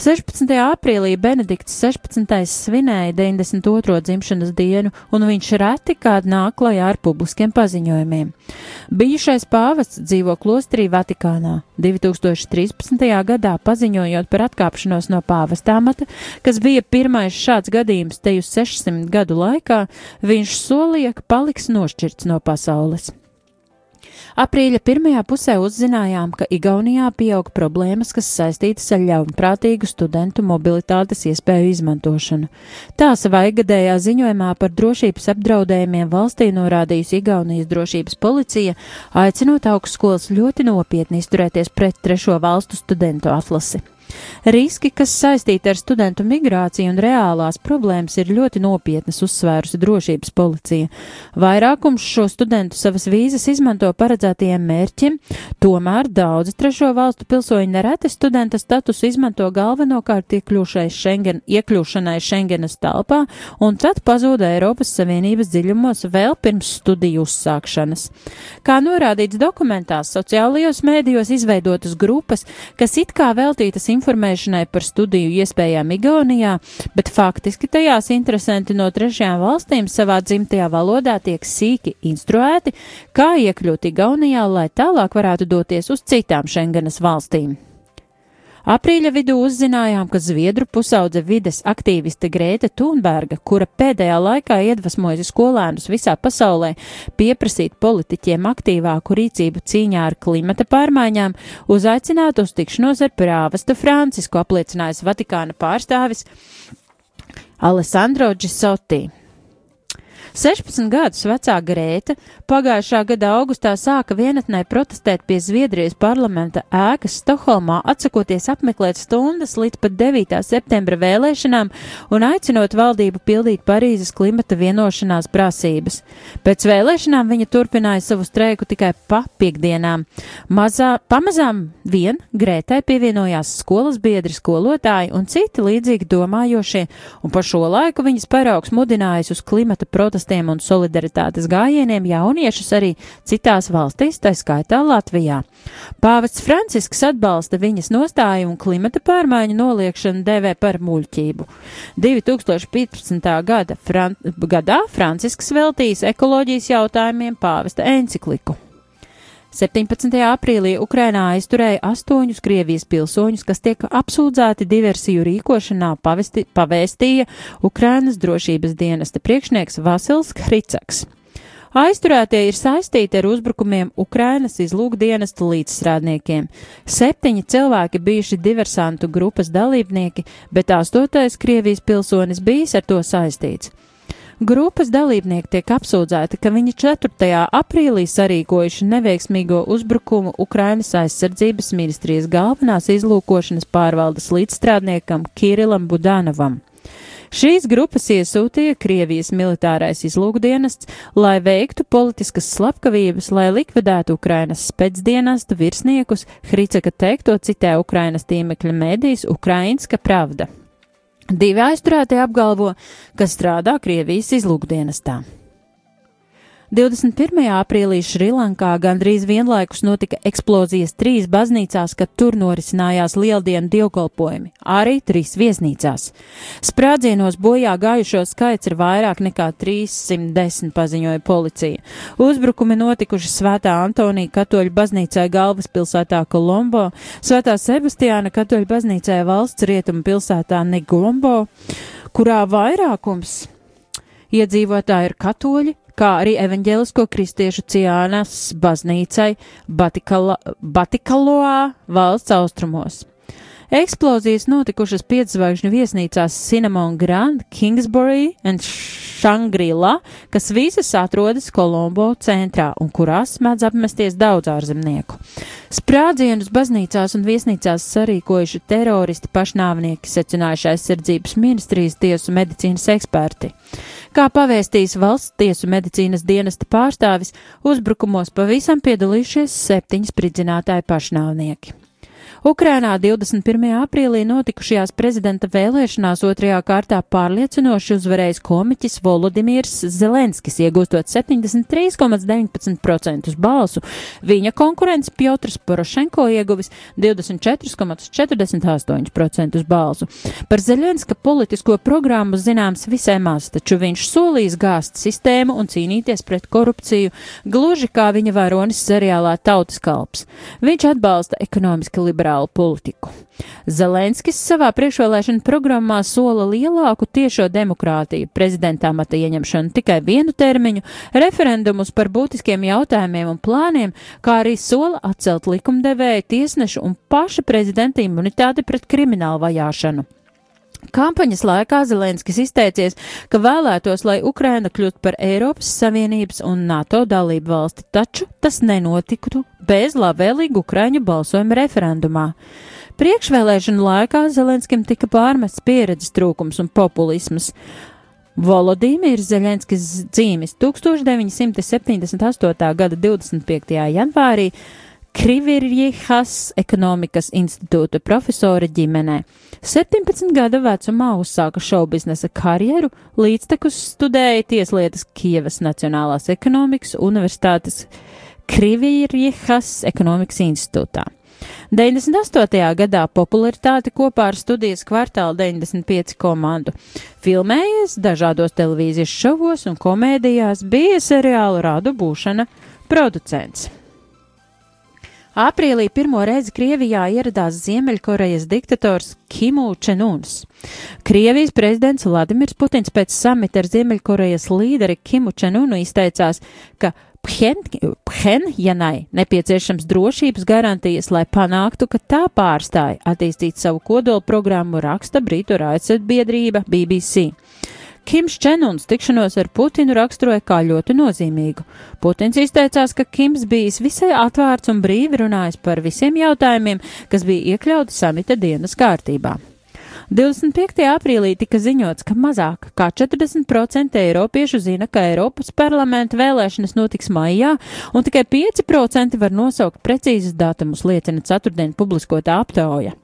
S1: 16. aprīlī Benedikts 16. svinēja 92. dzimšanas dienu, un viņš reti kād nāk klajā ar publiskiem paziņojumiem. Bijušais pāvests dzīvo klosterī Vatikānā. 2013. gadā paziņojot par atkāpšanos no pāvesta amata, kas bija pirmais šāds gadījums te uz 600 gadu laikā, viņš solīja, ka paliks nošķirts no pasaules. Aprīļa pirmajā pusē uzzinājām, ka Igaunijā pieaug problēmas, kas saistītas ar ļaunprātīgu studentu mobilitātes iespēju izmantošanu. Tā savā ikgadējā ziņojumā par drošības apdraudējumiem valstī norādījusi Igaunijas drošības policija, aicinot augstskolas ļoti nopietni izturēties pret trešo valstu studentu atlasi. Riski, kas saistīti ar studentu migrāciju un reālās problēmas, ir ļoti nopietnas, uzsvērusi drošības policija. Vairākums šo studentu savas vīzas izmanto paredzētajiem mērķiem, tomēr daudzi trešo valstu pilsoņi nereti studenta statusu izmanto galvenokārt Schengen, iekļūšanai Schengenas telpā un tad pazuda Eiropas Savienības dziļumos vēl pirms studiju uzsākšanas. Kā norādīts dokumentās, sociālajos mēdījos izveidotas grupas, kas it kā veltītas informācijas, informēšanai par studiju iespējām Igaunijā, bet faktiski tajās interesanti no trešajām valstīm savā dzimtajā valodā tiek sīki instruēti, kā iekļūt Igaunijā, lai tālāk varētu doties uz citām Schengenas valstīm. Aprīļa vidū uzzinājām, ka zviedru pusaudze vides aktīviste Grēta Thunberga, kura pēdējā laikā iedvesmojusi skolēnus visā pasaulē pieprasīt politiķiem aktīvāku rīcību cīņā ar klimata pārmaiņām, uzaicinātu uz tikšanos ar prāvestu Francisku apliecinājis Vatikāna pārstāvis Alessandro Gisotti. 16 gadus vecā Grēta pagājušā gada augustā sāka vienatnē protestēt pie Zviedrijas parlamenta ēkas Stokholmā, atsakoties apmeklēt stundas līdz pat 9. septembra vēlēšanām un aicinot valdību pildīt Parīzes klimata vienošanās prasības. Pēc vēlēšanām viņa turpināja savu streiku tikai pa piekdienām. Mazā, pamazām vien Grētai pievienojās skolas biedri, skolotāji un citi līdzīgi domājošie, un pa šo laiku viņas paraugs mudinājis uz klimata protestu protestiem un solidaritātes gājieniem jauniešus arī citās valstīs, tā skaitā Latvijā. Pāvests Francisks atbalsta viņas nostāju un klimata pārmaiņu noliekšanu devē par muļķību. 2015. Gada Fran gadā Francisks veltīs ekoloģijas jautājumiem pāvesta encikliku. 17. aprīlī Ukrainā aizturēja astoņus Krievijas pilsoņus, kas tiek apsūdzēti diversiju rīkošanā, pavesti, pavēstīja Ukrainas drošības dienesta priekšnieks Vasils Hricaks. Aizturētie ir saistīti ar uzbrukumiem Ukrainas izlūkdienesta līdzstrādniekiem. Septiņi cilvēki bijuši diversantu grupas dalībnieki, bet astotais Krievijas pilsonis bijis ar to saistīts. Grupas dalībnieki tiek apsūdzēti, ka viņi 4. aprīlī sarīkojuši neveiksmīgo uzbrukumu Ukrainas aizsardzības ministrijas galvenās izlūkošanas pārvaldes līdzstrādniekam Kirilam Budanovam. Šīs grupas iesūtīja Krievijas militārais izlūkdienests, lai veiktu politiskas slepkavības, lai likvidētu Ukrainas spēcdienestu virsniekus, Hricaka teikto citē Ukrainas tīmekļa mēdīs Ukrainska pravda. Divi aizturētie apgalvo, ka strādā Krievijas izlūkdienestā. 21. aprīlī Šrilankā gandrīz vienlaikus notika eksplozijas trīs baznīcās, kad tur norisinājās lieldienu dievkalpojumi, arī trīs viesnīcās. Sprādzienos bojā gājušo skaits ir vairāk nekā 310, paziņoja policija. Uzbrukumi notikuši Svētā Antonija katoļu baznīcai galvaspilsētā Kolombo, Svētā Sebastiāna katoļu baznīcai valsts rietumu pilsētā Negombo, kurā vairākums iedzīvotāji ir katoļi, kā arī evaņģēlisko kristiešu Ciānas baznīcai Batikala, Batikaloā valsts austrumos. Eksplozijas notikušas pietzvaigžņu viesnīcās Cinnamon Grand, Kingsbury un Shangri-La, kas visas atrodas Kolombo centrā un kurās mēdz apmesties daudz ārzemnieku. Sprādzienus baznīcās un viesnīcās sarīkojuši teroristi pašnāvnieki, secinājuši aizsardzības ministrijas tiesu medicīnas eksperti. Kā pavēstījis valsts tiesu medicīnas dienesta pārstāvis, uzbrukumos pavisam piedalījušies septiņi spridzinātāji pašnāvnieki. Ukrainā 21. aprīlī notikušajās prezidenta vēlēšanās otrajā kārtā pārliecinoši uzvarējis komiķis Volodimirs Zelenskis, iegūstot 73,19% balsu. Viņa konkurents Piotrs Porošenko ieguvis 24,48% balsu. Par Zelenska politisko programmu zināms visai maz, taču viņš solīs gāzt sistēmu un cīnīties pret korupciju, gluži kā viņa varonis seriālā Tautas kalps. Viņš atbalsta ekonomiski liberālu politiku. Zelenskis savā priekšvēlēšana programmā sola lielāku tiešo demokrātiju, prezidentā mata ieņemšanu tikai vienu termiņu, referendumus par būtiskiem jautājumiem un plāniem, kā arī sola atcelt likumdevēju, tiesnešu un paša prezidenta imunitāti pret kriminālu vajāšanu. Kampaņas laikā Zelenskis izteicies, ka vēlētos, lai Ukraina kļūtu par Eiropas Savienības un NATO dalību valsti, taču tas nenotiktu bez labvēlīgu Ukraiņu balsojuma referendumā. Priekšvēlēšanu laikā Zelenskim tika pārmests pieredzes trūkums un populisms. Volodīmirs Zelenskis dzīvis 1978. gada 25. janvārī Krivirjihas ekonomikas institūta profesora ģimenē. 17 gadu vecumā uzsāka šaubiznesa karjeru, līdztekus studēja tieslietas Kievas Nacionālās ekonomikas universitātes Krivirjihas ekonomikas institūtā. 98. gadā popularitāti kopā ar studijas kvartāla 95 komandu. Filmējies dažādos televīzijas šovos un komēdijās, bija seriāla rādu būšana producents. Aprīlī pirmo reizi Krievijā ieradās Ziemeļkorejas diktators Kimu Čenuns. Krievijas prezidents Vladimirs Putins pēc samita ar Ziemeļkorejas līderi Kimu Čenunu izteicās, ka Phenjanai nepieciešams drošības garantijas, lai panāktu, ka tā pārstāja attīstīt savu kodolu programmu, raksta Britu raidsabiedrība BBC. Kims Čenuns tikšanos ar Putinu raksturoja kā ļoti nozīmīgu. Putins izteicās, ka Kims bijis visai atvērts un brīvi runājis par visiem jautājumiem, kas bija iekļauti samita dienas kārtībā. 25. aprīlī tika ziņots, ka mazāk kā 40% eiropiešu zina, ka Eiropas parlamenta vēlēšanas notiks maijā, un tikai 5% var nosaukt precīzus datumus, liecina ceturtdien publiskotā aptauja.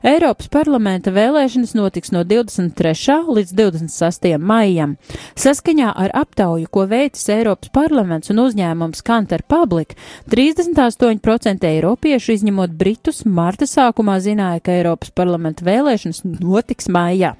S1: Eiropas parlamenta vēlēšanas notiks no 23. līdz 26. maijam. Saskaņā ar aptauju, ko veicis Eiropas parlaments un uzņēmums Kantar Public, 38% eiropiešu, izņemot Britus, marta sākumā zināja, ka Eiropas parlamenta vēlēšanas notiks maijā.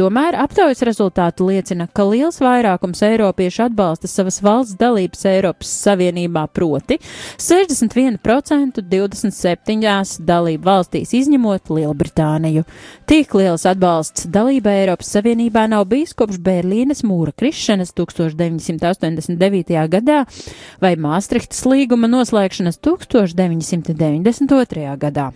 S1: Tomēr aptaujas rezultāti liecina, ka liels vairākums eiropiešu atbalsta savas valsts dalības Eiropas Savienībā proti 61% 27 dalību valstīs izņemot Lielbritāniju. Tik liels atbalsts dalībai Eiropas Savienībā nav bijis kopš Berlīnes mūra krišanas 1989. gadā vai Māstrihtas līguma noslēgšanas 1992. gadā.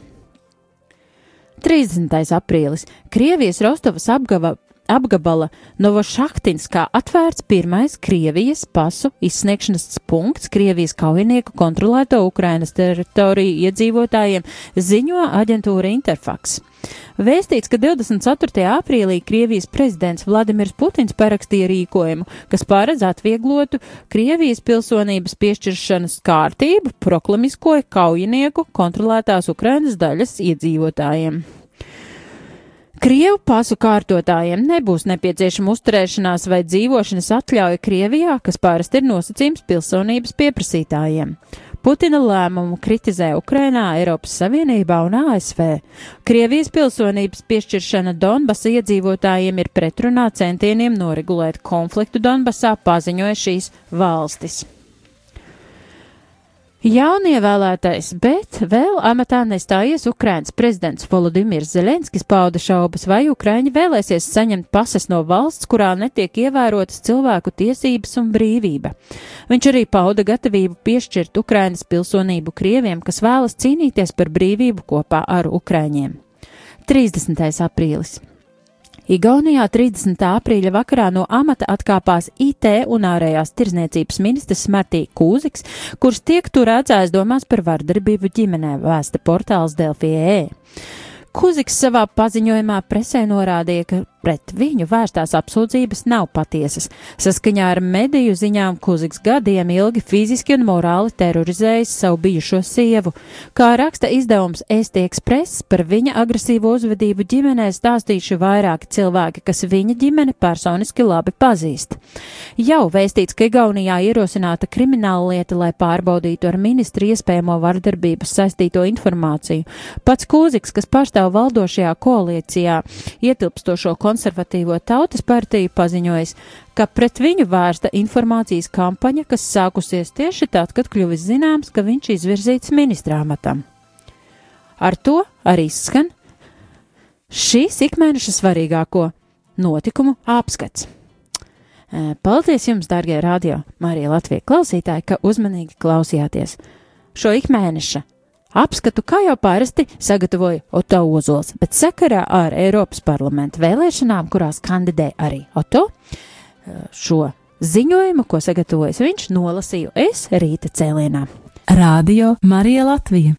S1: 30. aprīlis Krievijas Rostovas apgaba, apgabala Novošahtinskā atvērts pirmais Krievijas pasu izsniegšanas punkts Krievijas kaujinieku kontrolēto Ukrainas teritoriju iedzīvotājiem, ziņo aģentūra Interfax. Vēstīts, ka 24. aprīlī Krievijas prezidents Vladimirs Putins parakstīja rīkojumu, kas paredz atvieglotu Krievijas pilsonības piešķiršanas kārtību, proklamiskoja kaujinieku kontrolētās Ukrainas daļas iedzīvotājiem. Krievu pasu kārtotājiem nebūs nepieciešama uzturēšanās vai dzīvošanas atļauja Krievijā, kas parasti ir nosacījums pilsonības pieprasītājiem. Putina lēmumu kritizē Ukrainā, Eiropas Savienībā un ASV. Krievijas pilsonības piešķiršana Donbasa iedzīvotājiem ir pretrunā centieniem noregulēt konfliktu Donbasā, paziņoja šīs valstis. Jaunievēlētais, bet vēl amatā nestājies Ukrainas prezidents Volodimirs Zelenskis pauda šaubas, vai Ukraiņi vēlēsies saņemt pases no valsts, kurā netiek ievērotas cilvēku tiesības un brīvība. Viņš arī pauda gatavību piešķirt Ukrainas pilsonību krieviem, kas vēlas cīnīties par brīvību kopā ar Ukraiņiem. 30. aprīlis. Igaunijā 30. aprīļa vakarā no amata atkāpās IT un ārējās tirzniecības ministrs Martī Kūziks, kurš tiek turēts aizdomās par vardarbību ģimenē, vēsta portāls Delfie. Kuziks savā paziņojumā presē norādīja, ka pret viņu vērstās apsūdzības nav patiesas. Saskaņā ar mediju ziņām Kuziks gadiem ilgi fiziski un morāli terorizējis savu bijušo sievu. Kā raksta izdevums Eesti Express, par viņa agresīvo uzvedību ģimenē stāstījuši vairāki cilvēki, kas viņa ģimene personiski labi pazīst. Jau vēstīts, ka Igaunijā ierosināta krimināla lieta, lai pārbaudītu ar ministru iespējamo vardarbības saistīto informāciju. Pats Kūziks, kas pārstāv valdošajā koalīcijā, ietilpstošo konservatīvo tautas partiju, paziņojis, ka pret viņu vērsta informācijas kampaņa, kas sākusies tieši tad, kad kļuvis zināms, ka viņš izvirzīts ministrā amatam. Ar to arī skan šīs ikmēneša svarīgāko notikumu apskats. Paldies jums, dārgie radio, Marija Latvija klausītāji, ka uzmanīgi klausījāties. Šo ikmēneša apskatu, kā jau parasti, sagatavoja Oto Ozols, bet sakarā ar Eiropas parlamenta vēlēšanām, kurās kandidē arī Oto, šo ziņojumu, ko sagatavojas viņš, nolasīju es rīta cēlienā.
S3: Radio Marija Latvija